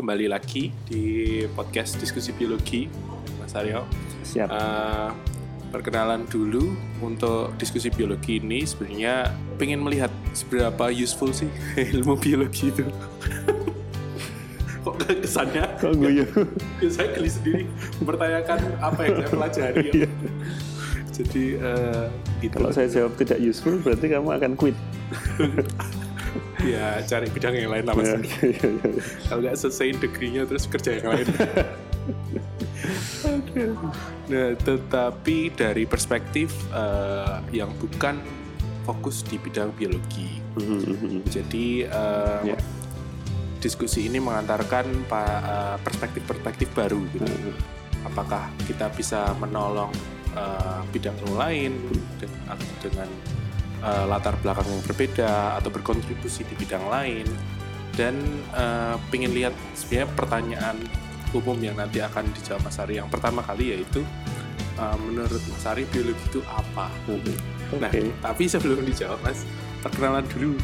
kembali lagi di podcast diskusi biologi Mas Aryo. Siap. Uh, perkenalan dulu untuk diskusi biologi ini sebenarnya pengen melihat seberapa useful sih ilmu biologi itu. Kok kesannya? Kok guyu? ya, saya geli sendiri mempertanyakan apa yang saya pelajari. ya. Jadi uh, gitu. Kalau saya jawab tidak useful berarti kamu akan quit. Ya cari bidang yang lain lah mas. Ya, ya, ya, ya. Kalau nggak selesai degree-nya terus kerja yang lain. nah, tetapi dari perspektif uh, yang bukan fokus di bidang biologi. Mhm, Jadi uh, Ya. diskusi ini mengantarkan uh, perspektif-perspektif baru. Gitu. Mhm. Apakah kita bisa menolong uh, bidang lain dengan, dengan uh, latar belakang yang berbeda atau berkontribusi di bidang lain dan uh, pengen lihat sebenarnya pertanyaan umum yang nanti akan dijawab Mas Ari yang pertama kali yaitu uh, menurut Mas Ari biologi itu apa? Mhm. Nah, Oke, tapi sebelum dijawab Mas, perkenalan dulu.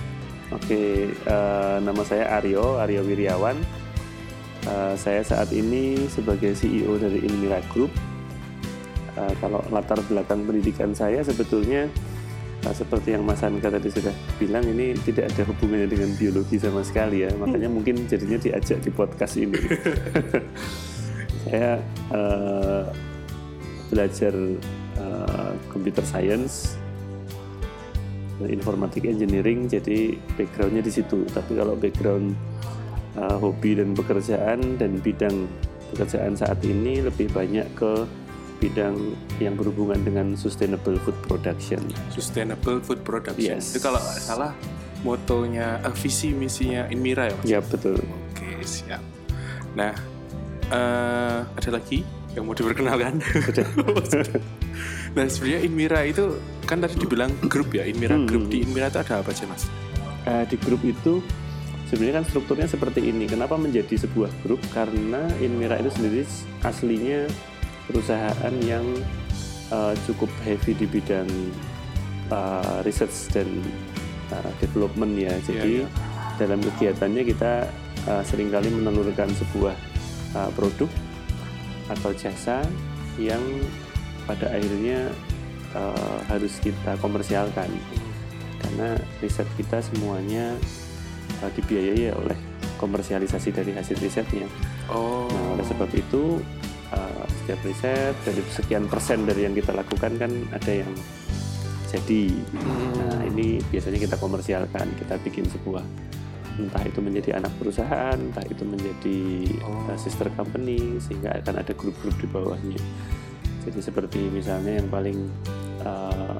oke. eh, nama saya Aryo, Aryo Wiryawan. Eh, saya saat ini sebagai CEO dari Inmira Group. Eh, kalau latar belakang pendidikan saya sebetulnya seperti yang Mas Anka tadi sudah bilang ini tidak ada hubungannya dengan biologi sama sekali ya. Makanya mungkin jadinya diajak di podcast ini. saya eh, belajar eh, computer science dan informatik engineering jadi backgroundnya di situ tapi kalau background uh, hobi dan pekerjaan dan bidang pekerjaan saat ini lebih banyak ke bidang yang berhubungan dengan sustainable food production Sustainable Food Production. Yes. Itu kalau salah motonya, eh, visi misinya Inmira ya Mas? ya betul Oke, siap. Nah, eh, ada lagi yang mau diperkenalkan? nah, sebenarnya Inmira itu kan tadi dibilang grup ya, Inmira Hmm. grup. Di Inmira itu ada apa sih Mas? Uh, di grup itu sebenarnya kan strukturnya seperti ini. Kenapa menjadi sebuah grup? Karena Inmira itu sendiri aslinya perusahaan yang uh, cukup heavy di bidang uh, research dan uh, development ya. Jadi Iya, dalam kegiatannya kita uh, sering kali menelurkan sebuah uh, produk atau jasa yang pada akhirnya uh, harus kita komersialkan karena riset kita semuanya uh, dibiayai oleh komersialisasi dari hasil risetnya. Oh, Nah, oleh sebab itu uh, setiap riset dari sekian persen dari yang kita lakukan kan ada yang jadi. Nah, ini biasanya kita komersialkan, kita bikin sebuah entah itu menjadi anak perusahaan, entah itu menjadi Oh. uh, sister company sehingga akan ada grup-grup di bawahnya. Jadi seperti misalnya yang paling uh,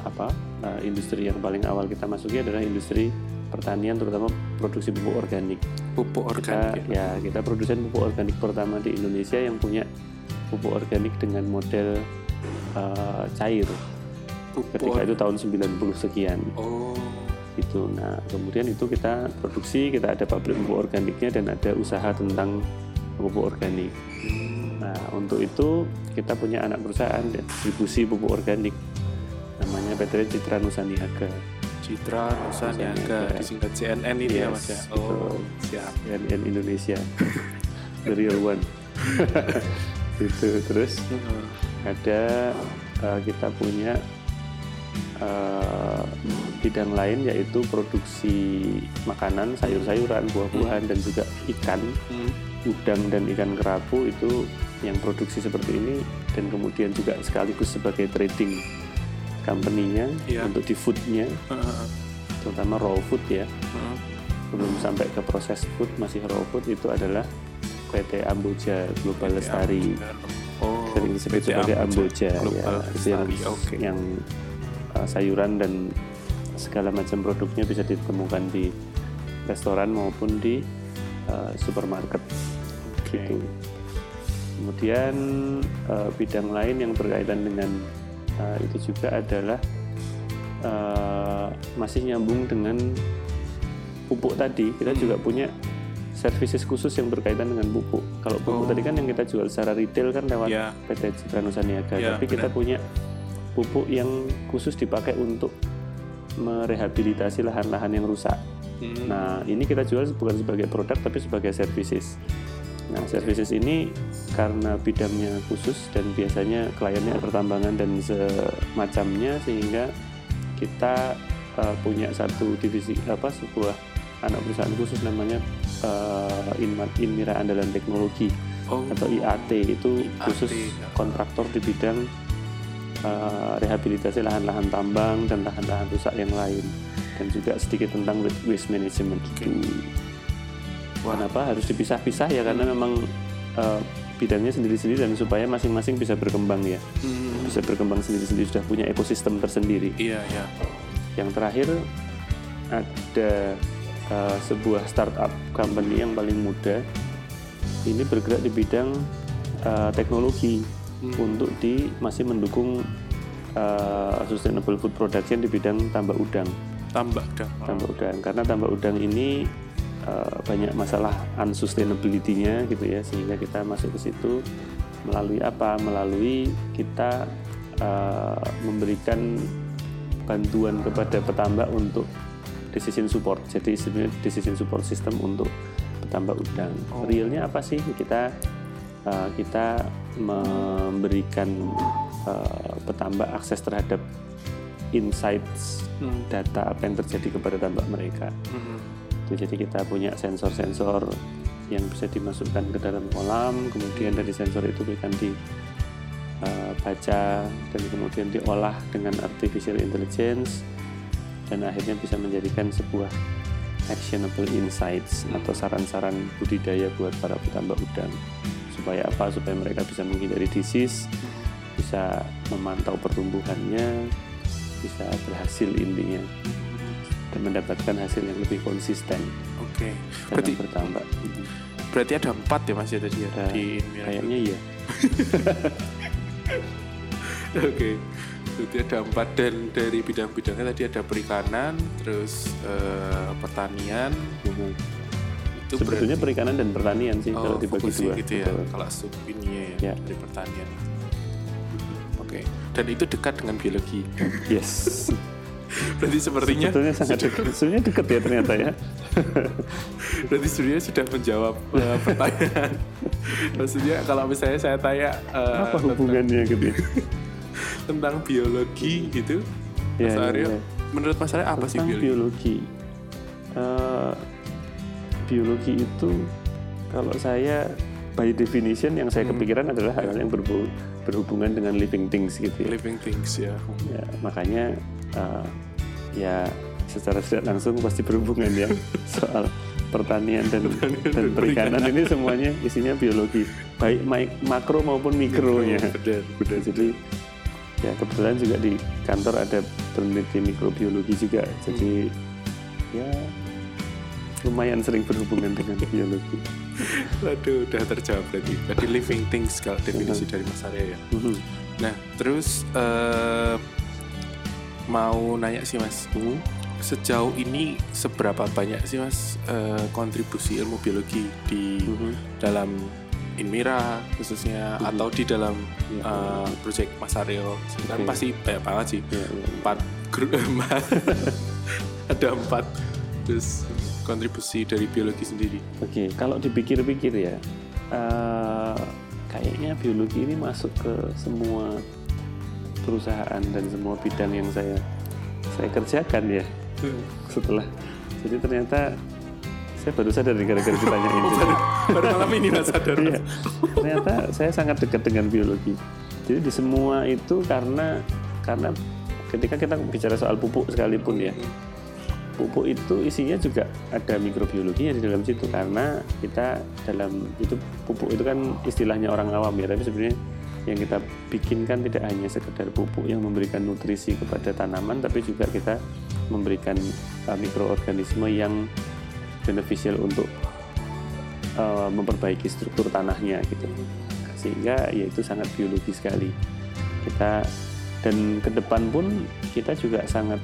apa uh, industri yang paling awal kita masuki adalah industri pertanian terutama produksi pupuk organik. pupuk Kita organik. ya. ya kita produsen pupuk organik pertama di Indonesia yang punya pupuk organik dengan model uh, cair. Pupuk. Ketika itu tahun 90 sekian Oh, gitu. Nah, kemudian itu kita produksi, kita ada pabrik pupuk organiknya dan ada usaha tentang pupuk organik. Nah, untuk itu kita punya anak perusahaan distribusi pupuk organik namanya PT Citra Nusaniaga. Citra Nusa Niaga disingkat CNN ini ya Yes, Mas ya. Oh, siap. CNN Indonesia. The real one. itu terus ada uh, kita punya uh, bidang lain yaitu produksi makanan, sayur-sayuran, buah-buahan dan juga ikan, Hmm. udang dan ikan kerapu itu yang produksi seperti ini dan kemudian juga sekaligus sebagai trading company-nya Iya. untuk di food-nya, Heeh, terutama raw food ya. heeh. Belum sampai ke proses food masih raw food itu adalah PT Amboja Global Lestari. Oh, Sering disebut PT sebagai Amboja ya, yang. Oke. yang uh, sayuran dan segala macam produknya bisa ditemukan di restoran maupun di uh, supermarket Oke. gitu. Kemudian uh, bidang lain yang berkaitan dengan uh, itu juga adalah uh, masih nyambung dengan pupuk tadi. Kita Hmm. juga punya services khusus yang berkaitan dengan pupuk. Kalau pupuk Oh. tadi kan yang kita jual secara retail kan lewat Ya. PT Citra Nusaniaga, Ya, tapi kita punya pupuk yang khusus dipakai untuk merehabilitasi lahan-lahan yang rusak. Hmm. Nah, ini kita jual bukan sebagai produk tapi sebagai services. Nah, services ini karena bidangnya khusus dan biasanya kliennya pertambangan dan semacamnya sehingga kita uh, punya satu divisi apa sebuah anak perusahaan khusus namanya uh, Inmira Andalan Teknologi oh, atau IAT itu IAT, khusus ya. kontraktor di bidang uh, rehabilitasi lahan-lahan tambang dan lahan-lahan rusak yang lain dan juga sedikit tentang wa- waste management Oke. itu. Wah. Kenapa harus dipisah-pisah ya karena memang uh, bidangnya sendiri-sendiri dan supaya masing-masing bisa berkembang ya Hmm. bisa berkembang sendiri-sendiri sudah punya ekosistem tersendiri. Iya, iya. Yang terakhir ada uh, sebuah startup company yang paling muda ini bergerak di bidang uh, teknologi Hmm. untuk di masih mendukung uh, sustainable food production di bidang tambak udang Tambah dah. tambak udang karena tambak udang ini banyak masalah unsustainability-nya gitu ya sehingga kita masuk ke situ melalui apa melalui kita uh, memberikan bantuan kepada petambak untuk decision support jadi sebenarnya decision support system untuk petambak udang Oh. realnya apa sih kita uh, kita memberikan uh, petambak akses terhadap insights Hmm. data apa yang terjadi kepada tambak mereka. Hmm. Itu jadi kita punya sensor-sensor yang bisa dimasukkan ke dalam kolam, kemudian dari sensor itu akan dibaca dan kemudian diolah dengan artificial intelligence dan akhirnya bisa menjadikan sebuah actionable insights atau saran-saran budidaya buat para petambak udang. Supaya apa? Supaya mereka bisa menghindari disease bisa memantau pertumbuhannya bisa berhasil intinya dan mendapatkan hasil yang lebih konsisten Oke. dalam Berarti bertambak berarti ada empat ya Mas ya tadi ya Ada- di kayaknya iya Oke. Berarti ada empat dan dari bidang-bidangnya tadi ada perikanan, terus eh, pertanian. Itu sebetulnya berarti- perikanan dan pertanian sih oh, kalau dibagi dua gitu ya. Betul. Kalau sub ini ya, Ya. dari pertanian. Oke. Dan itu dekat dengan biologi. yes Berarti sepertinya sebetulnya sangat dekat sebenarnya dekat ya ternyata ya berarti sebenarnya sudah menjawab eh, pertanyaan. Maksudnya kalau misalnya saya tanya eh, apa hubungannya gitu ya tentang biologi gitu, Ya, Mas ya, Aryo, ya. menurut Mas Aryo apa sih tentang biologi? biologi Eh, biologi itu kalau saya by definition yang saya Hmm. kepikiran adalah hal yang berbu- berhubungan dengan living things gitu ya, Living things ya. Ya, makanya eh, ya secara tidak langsung pasti berhubungan ya soal pertanian dan dan perikanan ini semuanya isinya biologi baik makro maupun mikronya Benar, benar. jadi ya kebetulan juga di kantor ada peneliti mikrobiologi juga jadi ya lumayan sering berhubungan dengan biologi Waduh, udah terjawab berarti. Berarti living things kalau definisi dari Mas Aryo ya. Mhm. Nah, terus eh, mau nanya sih Mas, Mhm. sejauh ini seberapa banyak sih Mas eh, kontribusi ilmu biologi di Mhm. dalam Inmira khususnya Mhm. atau di dalam Ya, eh, project Mas Aryo? Kan pasti banyak banget sih. ya, ya. Empat grup ada empat terus kontribusi dari biologi sendiri. Oke, kalau dipikir-pikir ya, eh, kayaknya biologi ini masuk ke semua perusahaan dan semua bidang yang saya saya kerjakan ya. Setelah, jadi ternyata saya baru sadar nih gara-gara ditanyain. Jadi, Baru malam ini Mas sadar. iya, ternyata saya sangat dekat dengan biologi. Jadi di semua itu karena karena ketika kita bicara soal pupuk sekalipun ya, pupuk itu isinya juga ada mikrobiologinya di dalam situ karena kita dalam itu pupuk itu kan istilahnya orang awam ya tapi sebenarnya yang kita bikinkan tidak hanya sekedar pupuk yang memberikan nutrisi kepada tanaman tapi juga kita memberikan uh, mikroorganisme yang beneficial untuk uh, memperbaiki struktur tanahnya gitu sehingga ya itu sangat biologi sekali kita dan ke depan pun kita juga sangat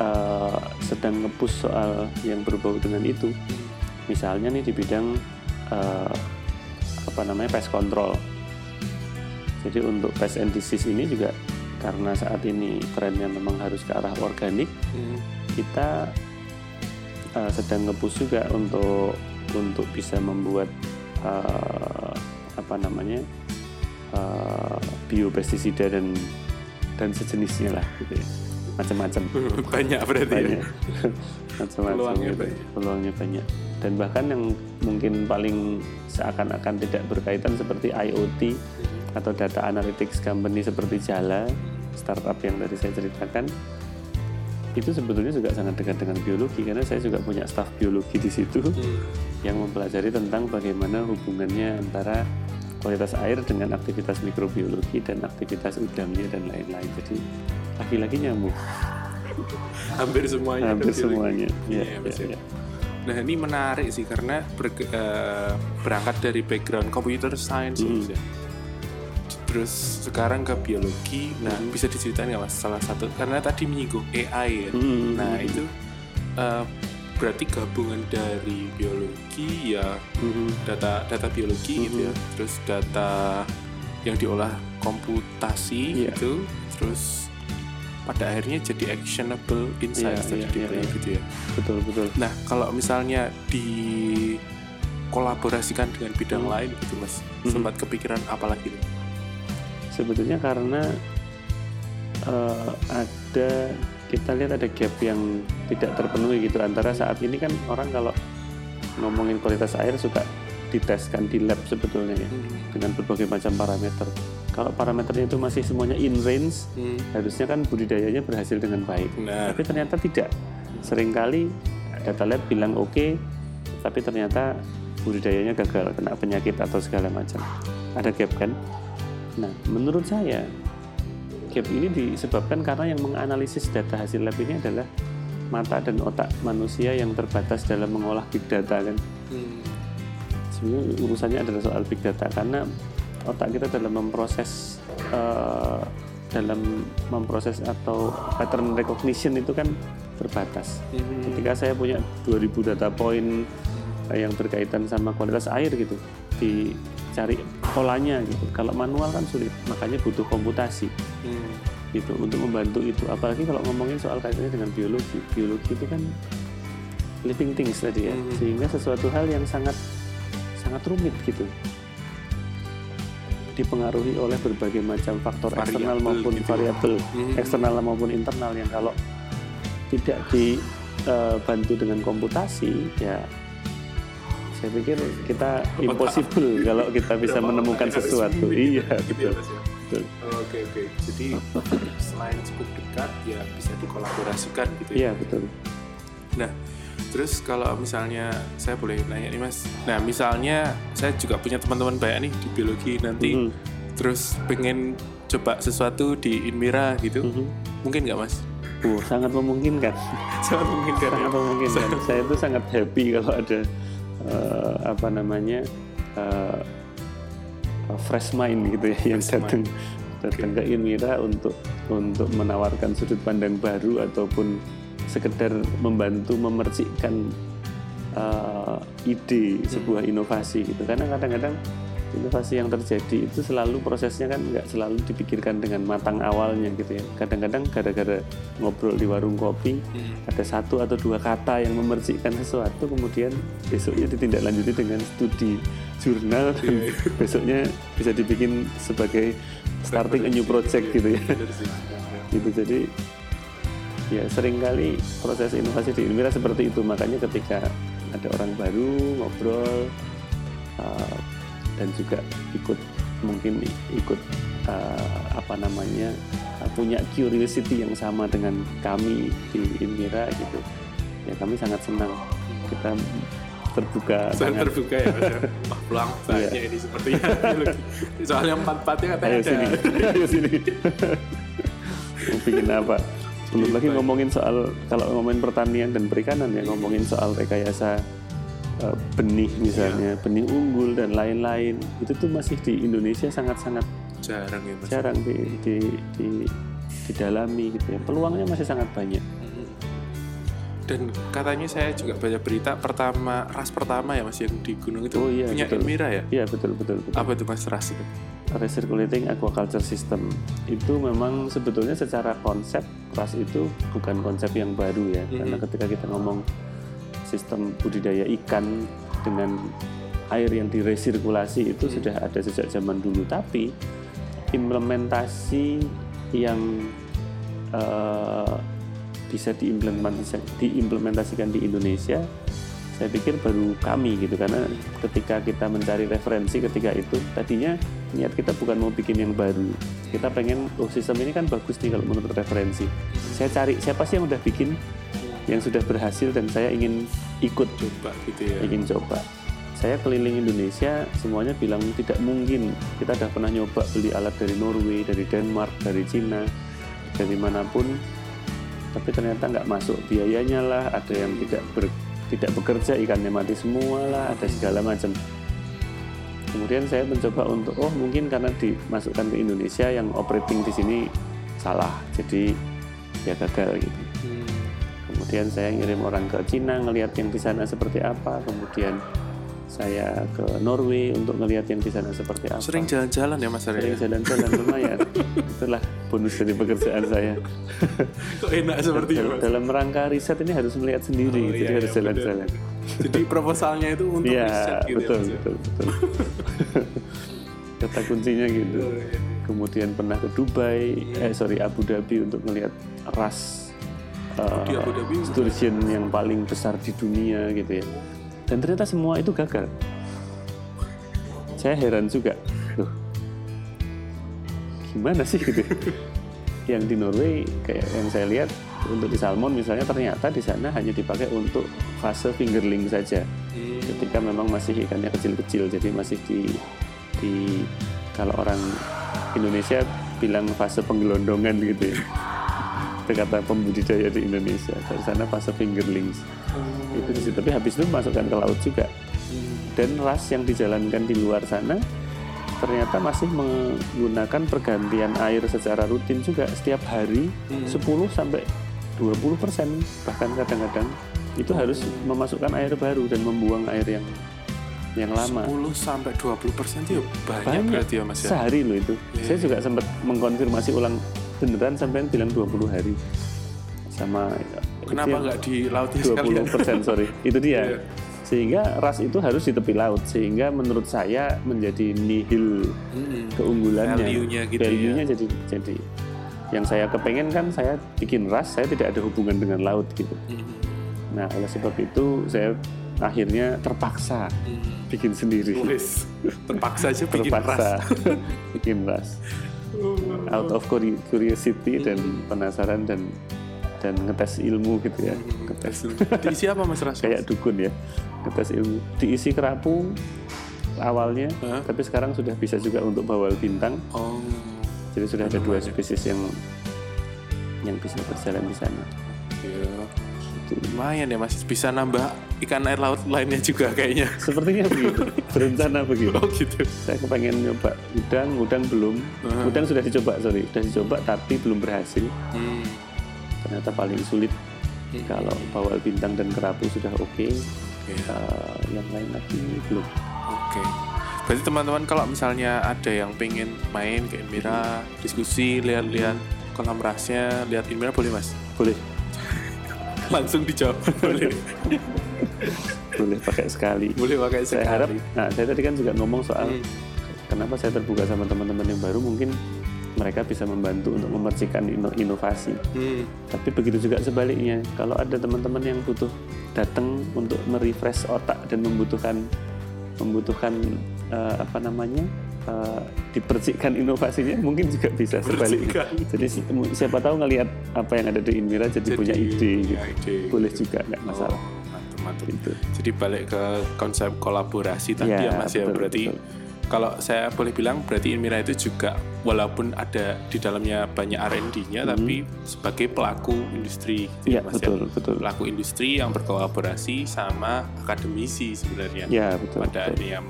uh, sedang ngepush soal yang berbau dengan itu. Misalnya nih di bidang uh, apa namanya pest control. Jadi untuk pest and disease ini juga karena saat ini trennya memang harus ke arah organik, Hmm. kita uh, sedang ngepush juga untuk untuk bisa membuat uh, apa namanya uh, biopestisida dan dan sejenisnya lah gitu ya macam-macam banyak berarti ya? banyak macam-macam Peluangnya gitu. banyak. peluangnya banyak dan bahkan yang mungkin paling seakan-akan tidak berkaitan seperti IoT atau data analytics company seperti Jala startup yang tadi saya ceritakan itu sebetulnya juga sangat dekat dengan biologi karena saya juga punya staf biologi di situ Hmm. yang mempelajari tentang bagaimana hubungannya antara kualitas air dengan aktivitas mikrobiologi dan aktivitas udangnya dan lain-lain jadi lagi-lagi nyambung hampir semuanya hampir semuanya ya, ya, ya. ya. Nah ini menarik sih karena berge- eh, berangkat dari background computer science Hmm. Ya. Terus sekarang ke biologi. Nah Hmm. bisa diceritain nggak mas salah satu karena tadi menyinggung AI ya. Hmm. Nah itu eh, berarti gabungan dari biologi ya Mhm. data data biologi gitu ya. Terus data yang diolah komputasi Iya. gitu. Terus pada akhirnya jadi actionable insights Iya, tadi iya, dibilang iya. gitu ya. betul betul Nah, kalau misalnya dikolaborasikan dengan bidang Hmm. lain gitu, Mas. Hmm. Sempat kepikiran apa lagi? nih? Sebetulnya karena eh, ada kita lihat ada gap yang tidak terpenuhi gitu antara saat ini kan orang kalau ngomongin kualitas air suka diteskan di lab sebetulnya ya dengan berbagai macam parameter. Kalau parameternya itu masih semuanya in range, Hmm. harusnya kan budidayanya berhasil dengan baik. Nah, Tapi ternyata tidak. Seringkali data lab bilang oke, tapi ternyata budidayanya gagal kena penyakit atau segala macam. Ada gap kan? Nah, menurut saya gap ini disebabkan karena yang menganalisis data hasil lab ini adalah mata dan otak manusia yang terbatas dalam mengolah big data kan. hmm. Sebenarnya urusannya adalah soal big data karena otak kita dalam memproses eh, dalam memproses atau pattern recognition itu kan terbatas. Hmm. Ketika saya punya 2000 data point yang berkaitan sama kualitas air gitu, dicari polanya gitu. Kalau manual kan sulit, makanya butuh komputasi Hmm. gitu untuk membantu itu. Apalagi kalau ngomongin soal kaitannya dengan biologi, biologi itu kan living things tadi ya, Mhm. sehingga sesuatu hal yang sangat sangat rumit gitu dipengaruhi oleh berbagai macam faktor Variabel eksternal maupun gitu. variabel Hmm. eksternal maupun internal yang kalau tidak dibantu dengan komputasi ya saya pikir kita impossible kalau kita bisa mau menemukan harus sesuatu iya gitu ya, betul ya? Oke oke. Jadi selain cukup dekat, ya bisa dikolaborasikan gitu ya. iya betul Nah, terus kalau misalnya saya boleh nanya nih mas. Nah, misalnya saya juga punya teman-teman banyak nih di biologi nanti, Mhm, terus pengen coba sesuatu di Inmira gitu, mhm. mungkin nggak mas? Uh, sangat memungkinkan Sangat mungkin kan? sangat ya? memungkinkan saya itu sangat happy kalau ada eh, apa namanya eh, fresh mind gitu ya yang Fresh mind. datang datang ke Inmira untuk untuk menawarkan sudut pandang baru ataupun sekedar membantu memercikkan eh, ide sebuah inovasi gitu. Karena kadang-kadang inovasi yang terjadi itu selalu prosesnya kan nggak selalu dipikirkan dengan matang awalnya gitu ya kadang-kadang gara-gara ngobrol di warung kopi Hmm. ada satu atau dua kata yang memercikkan sesuatu kemudian besoknya ditindaklanjuti dengan studi jurnal dan Iya, iya. besoknya bisa dibikin sebagai starting a new project gitu ya sih. gitu jadi ya sering kali proses inovasi di Inmira seperti itu makanya ketika ada orang baru ngobrol uh, dan juga ikut mungkin ikut uh, apa namanya uh, punya curiosity yang sama dengan kami di Inmira gitu ya kami sangat senang kita terbuka Sangat terbuka ya ya? Wah, peluang banyak Iya. ini sepertinya. biologi. Soalnya empat-empatnya katanya ayo sini ayo sini mau bikin apa belum lagi ngomongin soal kalau ngomongin pertanian dan perikanan ya ngomongin soal rekayasa eh, benih misalnya benih unggul dan lain-lain itu tuh masih di Indonesia sangat-sangat Jarang ya mas. jarang di, di, di- didalami gitu ya peluangnya masih sangat banyak Mhm. Dan katanya saya juga baca berita pertama ras pertama ya mas yang di gunung itu Oh, iya, punya betul. Inmira ya. iya betul betul betul Apa itu mas ras itu? recirculating aquaculture system itu memang sebetulnya secara konsep ras itu bukan konsep yang baru ya Mhm. karena ketika kita ngomong sistem budidaya ikan dengan air yang diresirkulasi itu sudah ada sejak zaman dulu. Tapi implementasi yang eh, bisa diimplementasikan, diimplementasikan di Indonesia saya pikir baru kami gitu. Karena ketika kita mencari referensi ketika itu tadinya niat kita bukan mau bikin yang baru. Kita pengen oh sistem ini kan bagus nih kalau menurut referensi. Saya cari siapa sih yang udah bikin yang sudah berhasil dan saya ingin ikut. Coba gitu ya. Ingin coba. Saya keliling Indonesia semuanya bilang tidak mungkin. Kita udah pernah nyoba beli alat dari Norway dari Denmark dari Cina dari mana pun. Tapi ternyata nggak masuk biayanya lah. Ada yang tidak ber, tidak bekerja ikannya mati semua lah ada segala macam. Kemudian saya mencoba untuk oh mungkin karena dimasukkan ke Indonesia yang operating di sini salah. Jadi ya gagal gitu. Kemudian saya ngirim orang ke Cina ngelihat yang di sana seperti apa. Kemudian saya ke Norway untuk ngelihat yang di sana seperti apa. Sering jalan-jalan ya Mas Sering jalan-jalan lumayan. Itulah bonus dari pekerjaan saya. Kok enak seperti itu dalam rangka riset ini harus melihat sendiri Oh, jadi iya, harus iya, jalan-jalan. Jadi proposalnya itu untuk Iya riset gitu betul, ya Mas ya? betul betul. Kata kuncinya gitu. Oh, iya. kemudian pernah ke Dubai eh sorry Abu Dhabi untuk melihat ras uh, Di Abu Dhabi sturgeon yang paling besar di dunia gitu ya. Dan ternyata semua itu gagal. Saya heran juga. Loh gimana sih gitu yang di Norway kayak yang saya lihat untuk di salmon misalnya ternyata di sana hanya dipakai untuk fase fingerling saja. Hmm. ketika memang masih ikannya kecil-kecil jadi masih di di kalau orang Indonesia bilang fase penggelondongan gitu ya itu kata pembudidaya di Indonesia. Dari sana fase fingerlings. Itu di situ. Tapi habis itu masukkan ke laut juga. Dan ras yang dijalankan di luar sana ternyata masih menggunakan pergantian air secara rutin juga. Setiap hari 10 sampai 20 persen. Bahkan kadang-kadang itu harus memasukkan air baru dan membuang air yang yang lama. 10 sampai 20 persen itu ya banyak, banyak. berarti ya Mas ya? Sehari loh itu. Iya, saya juga sempat mengkonfirmasi ulang beneran sampai bilang 20 hari sama kenapa nggak di lautnya 20 sekalian persen sorry itu dia Iya. sehingga ras itu harus di tepi laut sehingga menurut saya menjadi nihil Mm-mm. keunggulannya Value-nya gitu ya. Jadi jadi yang saya kepengen kan saya bikin ras saya tidak ada hubungan dengan laut gitu Mm-mm. nah oleh sebab itu saya akhirnya terpaksa Mm. bikin sendiri terpaksa aja bikin terpaksa ras bikin ras out of curi- curiosity dan penasaran dan dan ngetes ilmu gitu ya ngetes. Diisi apa Mas ras? Kayak dukun ya ngetes ilmu. Diisi kerapu awalnya Hah? tapi sekarang sudah bisa juga untuk bawal bintang. Oh. Jadi sudah ada dua spesies yang yang bisa berjalan di sana. Iya lumayan ya Mas. Bisa nambah ikan air laut lainnya juga kayaknya. Sepertinya begitu. Berencana begitu. Oh gitu. Saya kepengen nyoba udang udang belum. Hah. udang sudah dicoba sorry. Sudah dicoba tapi belum berhasil. Hmm. ternyata paling sulit. Hmm. kalau bawal bintang dan kerapu sudah oke. Oke. eh, yang lain lagi belum. Oke. Berarti teman-teman kalau misalnya ada yang pengen main ke Inmira, diskusi, lihat-lihat kolam rasnya, lihat Inmira boleh mas? boleh Langsung dijawab boleh. boleh pakai sekali boleh pakai saya sekali. harap nah saya tadi kan juga ngomong soal Hmm. kenapa saya terbuka sama teman-teman yang baru mungkin mereka bisa membantu untuk memercikan ino- inovasi Hmm. tapi begitu juga sebaliknya kalau ada teman-teman yang butuh datang untuk merefresh otak dan membutuhkan membutuhkan eh, apa namanya eh, dipercikkan inovasinya mungkin juga bisa sebaliknya jadi si- siapa tahu ngelihat apa yang ada di Inmira jadi, Jadi punya ide punya ide, boleh gitu. juga nggak masalah Oh, mantap, mantap. gitu Jadi balik ke konsep kolaborasi tadi Ya, ya mas ya. betul, Berarti betul. Kalau saya boleh bilang berarti Inmira itu juga walaupun ada di dalamnya banyak R&D-nya tapi sebagai pelaku industri gitu ya mas betul betul pelaku industri yang berkolaborasi sama akademisi sebenarnya ya betul, pada betul. yang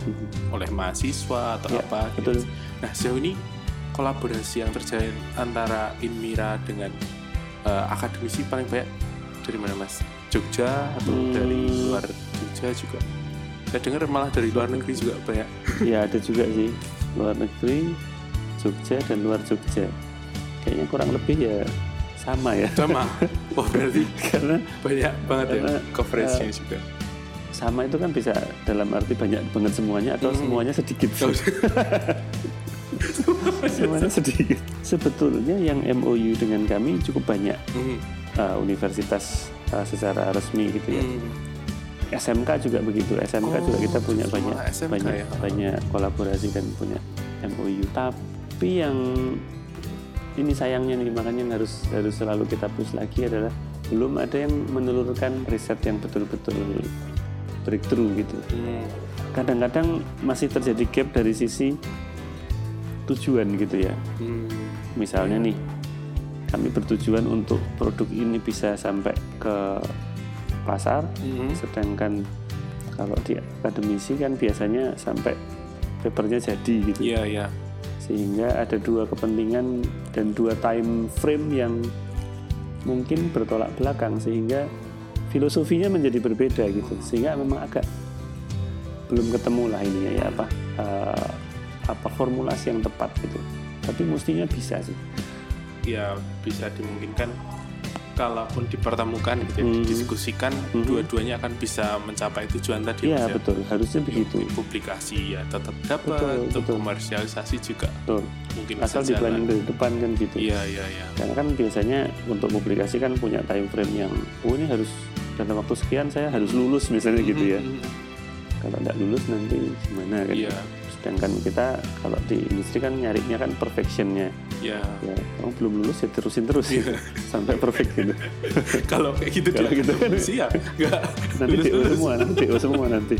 oleh mahasiswa atau Ya, apa gitu. betul Nah sejauh ini kolaborasi yang terjalin antara Inmira dengan eh, akademisi paling banyak dari mana mas? Jogja atau Hmm. dari luar Jogja juga? Saya dengar malah dari luar negeri juga banyak. ya ada juga sih luar negeri Jogja dan luar Jogja kayaknya kurang lebih ya sama ya Sama. Oh berarti karena banyak banget ya Karena, coverage-nya juga. sama itu kan bisa dalam arti banyak banget semuanya atau semuanya sedikit semuanya sedikit sebetulnya yang MOU dengan kami cukup banyak Hmm. uh, universitas uh, secara resmi gitu ya Hmm. SMK juga begitu SMK Oh, juga kita punya banyak SMK banyak ya? banyak kolaborasi dan punya MOU tapi yang ini sayangnya nih makanya yang harus harus selalu kita push lagi adalah belum ada yang menelurkan riset yang betul-betul breakthrough gitu Hmm. kadang-kadang masih terjadi gap dari sisi tujuan gitu ya Hmm. misalnya nih kami bertujuan untuk produk ini bisa sampai ke pasar Hmm. sedangkan kalau di akademisi kan biasanya sampai papernya jadi gitu. Iya, iya. sehingga ada dua kepentingan dan dua time frame yang mungkin bertolak belakang sehingga filosofinya menjadi berbeda gitu. Sehingga memang agak belum ketemu lah ini ya apa eh, apa formulasi yang tepat gitu. Tapi mestinya bisa sih. Ya bisa dimungkinkan kalaupun dipertemukan gitu ya, Hmm. didiskusikan Mhm. dua-duanya akan bisa mencapai tujuan tadi iya ya. betul harusnya begitu publikasi ya tetap dapat Betul, untuk betul. komersialisasi juga betul mungkin asal jalan dari depan kan gitu iya iya iya karena kan biasanya untuk publikasi kan punya time frame yang oh ini harus dalam waktu sekian saya harus lulus misalnya gitu ya Mhm. kalau nggak lulus nanti gimana kan iya sedangkan kita kalau di industri kan nyarinya kan perfectionnya. Iya ya kamu belum lulus ya terusin terus. Iya. sampai perfect gitu. Kalau kayak gitu Kalau gitu kan- sih ya nggak. Nanti lulus- lulus. semua nanti semua nanti.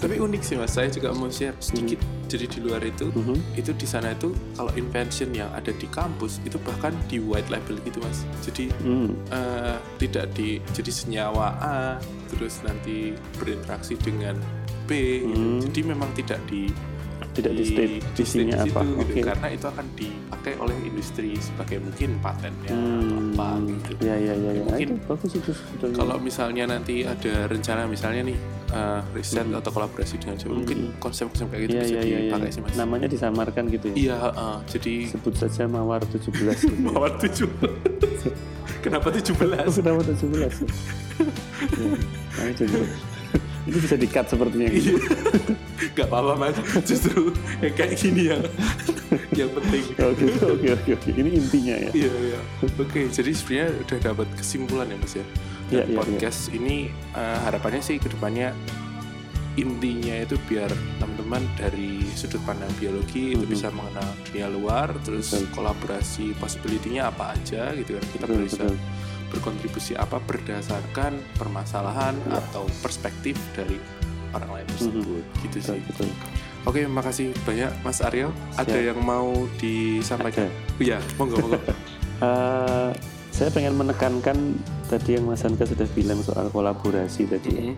Tapi unik sih mas. Saya juga mau share sedikit jadi di luar itu. Mhm. itu di sana itu kalau invention yang ada di kampus itu bahkan di white label gitu mas. Jadi Hmm, eh, tidak di jadi senyawa A terus nanti berinteraksi dengan B gitu. Hmm. jadi memang tidak di tidak di state di state apa gitu. oke karena itu akan dipakai oleh industri sebagai mungkin patennya atau Hmm, apa gitu ya ya ya, ya. Mungkin itu bagus itu sebetulnya kalau misalnya nanti ada rencana misalnya nih eh, riset atau kolaborasi dengan siapa mungkin konsep-konsep kayak gitu Hmm. ya bisa ya ya, ya. dipakai sih mas namanya disamarkan gitu ya iya eh, jadi sebut saja mawar 17 gitu. mawar tujuh kenapa tujuh belas Oh, kenapa 17 ya? ya. Nah, itu bisa di-cut sepertinya gitu. Gak apa-apa mas Justru yang kayak gini yang Yang penting gitu, oke oke oke. Ini intinya ya. Iya iya Oke jadi sebenarnya udah dapat kesimpulan ya mas ya Dan Iya, iya, podcast ini eh, harapannya sih ke depannya Intinya itu biar teman-teman dari sudut pandang biologi itu Mhm. bisa mengenal dunia luar Terus Betul. kolaborasi possibility-nya apa aja gitu kan Kita Betul, bisa betul. Berkontribusi apa berdasarkan permasalahan Iya. atau perspektif dari orang lain tersebut gitu Betul, sih betul. Oke, makasih banyak Mas Aryo. Ada Siap. yang mau disampaikan? Ada. Iya, monggo monggo. Eh, saya pengen menekankan tadi yang Mas Anka sudah bilang soal kolaborasi tadi. ya. Mhm.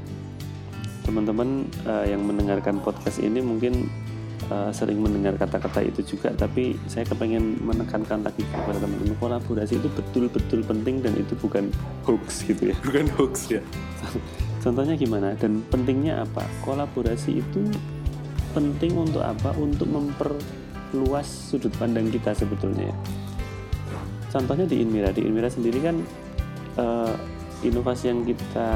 Teman-teman eh, yang mendengarkan podcast ini mungkin eh, sering mendengar kata-kata itu juga, tapi saya kepengen menekankan lagi kepada teman-teman kolaborasi itu betul-betul penting dan itu bukan hoax gitu ya. Bukan hoax ya. Contohnya gimana dan pentingnya apa? Kolaborasi itu penting untuk apa? Untuk memperluas sudut pandang kita sebetulnya. ya. Contohnya di Inmira, di Inmira sendiri kan eh, inovasi yang kita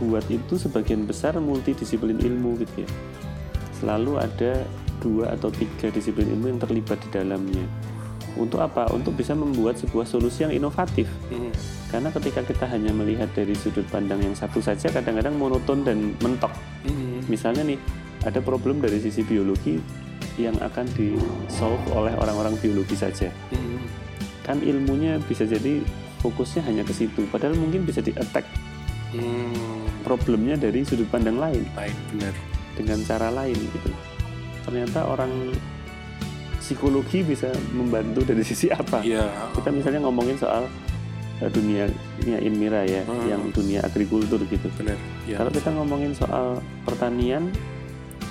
buat itu sebagian besar multidisiplin ilmu gitu ya. Selalu ada dua atau tiga disiplin ilmu yang terlibat di dalamnya. Untuk apa? Untuk bisa membuat sebuah solusi yang inovatif. Mhm. Karena ketika kita hanya melihat dari sudut pandang yang satu saja, kadang-kadang monoton dan mentok. Mhm. Misalnya nih, ada problem dari sisi biologi yang akan di-solve oleh orang-orang biologi saja. Mhm. Kan ilmunya bisa jadi fokusnya hanya ke situ, padahal mungkin bisa di-attack Hmm, problemnya dari sudut pandang lain baik benar. dengan cara lain gitu. Ternyata orang psikologi bisa membantu dari sisi apa? Iya. Kita misalnya ngomongin soal eh, dunia dunia Inmira ya, Hmm. yang dunia agrikultur gitu. Benar. Ya. Kalau kita ngomongin soal pertanian,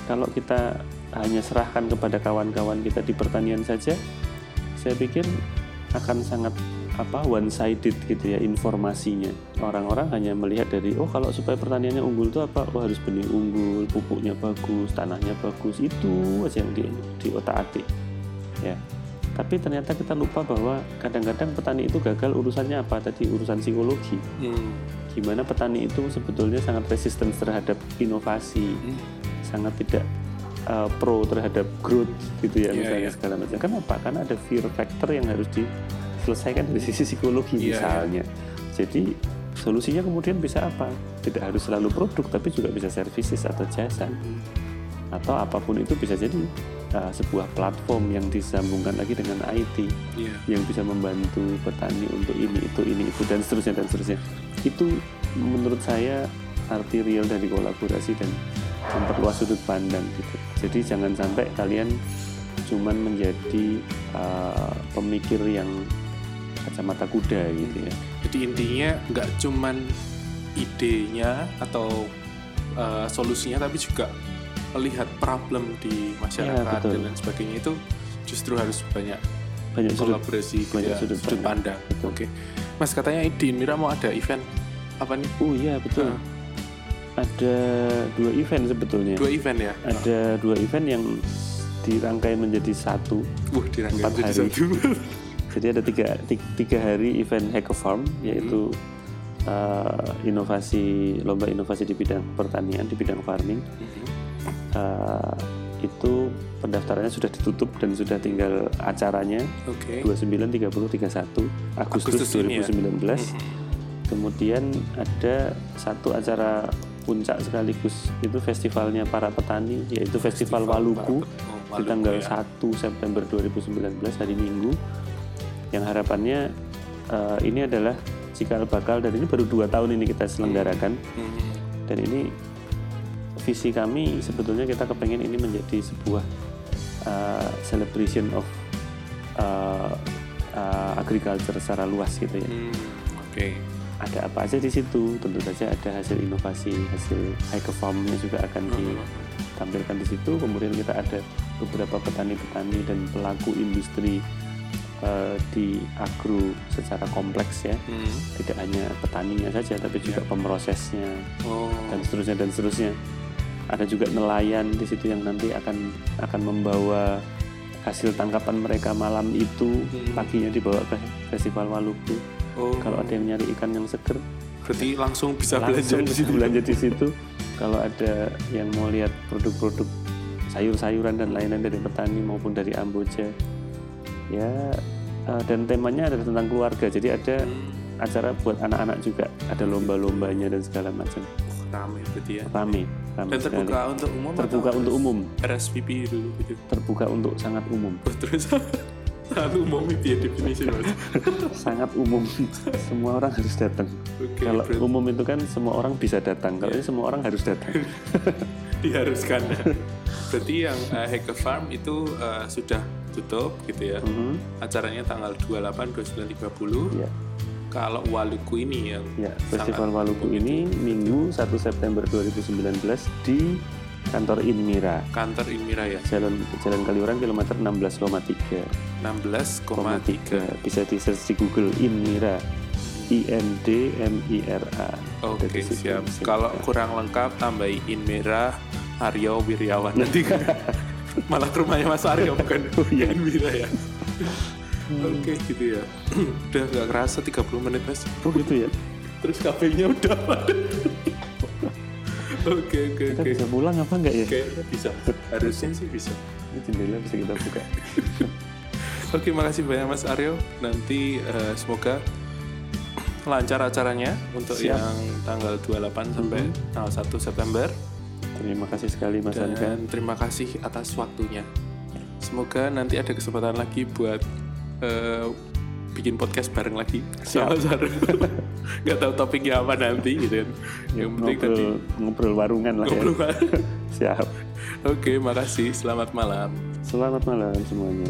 kalau kita hanya serahkan kepada kawan-kawan kita di pertanian saja, saya pikir akan sangat apa one sided gitu ya informasinya. Orang-orang hanya melihat dari oh kalau supaya pertaniannya unggul itu apa? Oh harus benih unggul, pupuknya bagus, tanahnya bagus. Itu aja yang di, di otak-atik. Ya. Tapi ternyata kita lupa bahwa kadang-kadang petani itu gagal urusannya apa tadi urusan psikologi Hmm, gimana petani itu sebetulnya sangat resisten terhadap inovasi, Hmm. sangat tidak uh, pro terhadap growth gitu ya Iya, misalnya iya. segala macam. Kenapa? Karena ada fear factor yang harus diselesaikan dari sisi psikologi Iya, misalnya. Jadi solusinya kemudian bisa apa? Tidak harus selalu produk, tapi juga bisa services atau jasa atau apa pun itu bisa jadi uh, sebuah platform yang disambungkan lagi dengan IT Iya. yang bisa membantu petani untuk ini itu ini itu dan seterusnya dan seterusnya itu menurut saya arti real dari kolaborasi dan memperluas sudut pandang gitu jadi jangan sampai kalian cuman menjadi uh, pemikir yang kacamata kuda gitu ya Jadi intinya nggak cuman idenya atau uh, solusinya, tapi juga melihat problem di masyarakat Ya, betul. dan lain sebagainya itu justru harus banyak banyak sudut kolaborasi banyak ya, sudut sudut pandang. Betul. Oke, Mas katanya di Mira mau ada event apa nih? oh iya betul Ah. ada dua event sebetulnya Dua event ya? ada dua event yang dirangkai menjadi satu Wah, dirangkai Empat jadi hari. satu. Jadi ada tiga, ti- tiga hari event Hacker Farm yaitu uh, inovasi lomba inovasi di bidang pertanian di bidang farming Mhm. Uh, itu pendaftarannya sudah ditutup dan sudah tinggal acaranya Oke. 29, 30, 31 Agustus, Agustus ini ya? 2019. Mhm. Kemudian ada satu acara puncak sekaligus itu festivalnya para petani yaitu Festival, Waluku Oh, di Waluku tanggal ya. 1 September 2019 hari Minggu yang harapannya eh, ini adalah cikal bakal dan ini baru dua tahun ini kita selenggarakan. Dan ini visi kami sebetulnya kita kepengen ini menjadi sebuah eh, celebration of eh, eh, agriculture secara luas gitu ya. Hmm, Oke. ada apa aja di situ? Tentu saja ada hasil inovasi hasil high farmnya juga akan ditampilkan di situ. Kemudian kita ada beberapa petani-petani dan pelaku industri eh, di agro secara kompleks ya Hmm. tidak hanya petaninya saja tapi juga pemrosesnya Oh. dan seterusnya dan seterusnya ada juga nelayan di situ yang nanti akan akan membawa hasil tangkapan mereka malam itu Hmm. paginya dibawa ke festival Waluku Oh. kalau ada yang nyari ikan yang seger berarti langsung bisa belanja langsung di bisa situ. belanja di situ kalau ada yang mau lihat produk-produk sayur-sayuran dan lain-lain dari petani maupun dari Amboja ya eh, dan temanya adalah tentang keluarga jadi ada Hmm. acara buat anak-anak juga ada lomba-lombanya dan segala macam Oh, rame berarti ya. rame rame Dan terbuka sekali. untuk umum terbuka untuk umum RSVP dulu gitu. terbuka untuk sangat umum Oh, terus sangat umum itu ya definisi mas. sangat umum semua orang harus datang Oke, kalau berarti umum itu kan semua orang bisa datang kalau Iya. ini semua orang harus datang diharuskan. Berarti yang uh, Hacker Farm itu uh, sudah tutup gitu ya. Mhm. Acaranya tanggal 28, 29, 30. ya Kalau Waluku ini yang Ya, sangat Festival Maluku umum ini itu, Minggu 1 September 2019 di kantor Inmira, kantor Inmira ya. Jalan Jalan Kaliurang kilometer 16,3. 16,3. Bisa di search di Google Inmira. I N D M I R A. Oke situ, siap. Kalau kurang lengkap tambahi Inmira Aryo Wiryawan nanti malah ke rumahnya Mas Aryo bukan Oh, iya. Inmira ya. Oke gitu ya. udah nggak kerasa 30 menit mas. Oh gitu ya. Terus kafenya udah padat. Oke oke Kita oke. bisa pulang apa enggak ya? Kayaknya bisa. Harusnya sih bisa. Ini jendela bisa kita buka. Oke, makasih banyak Mas Aryo. Nanti eh, semoga lancar acaranya untuk Siap. yang tanggal 28 sampai tanggal 1 September. Terima kasih sekali Mas Anka. Dan terima kasih atas waktunya. Semoga nanti ada kesempatan lagi buat eh, bikin podcast bareng lagi sama Sarah. Gak tahu topiknya apa nanti gitu kan. Yang penting tadi ngobrol, ngobrol warungan lah ngobrol. ya. Siap. Oke, makasih. Selamat malam. Selamat malam semuanya.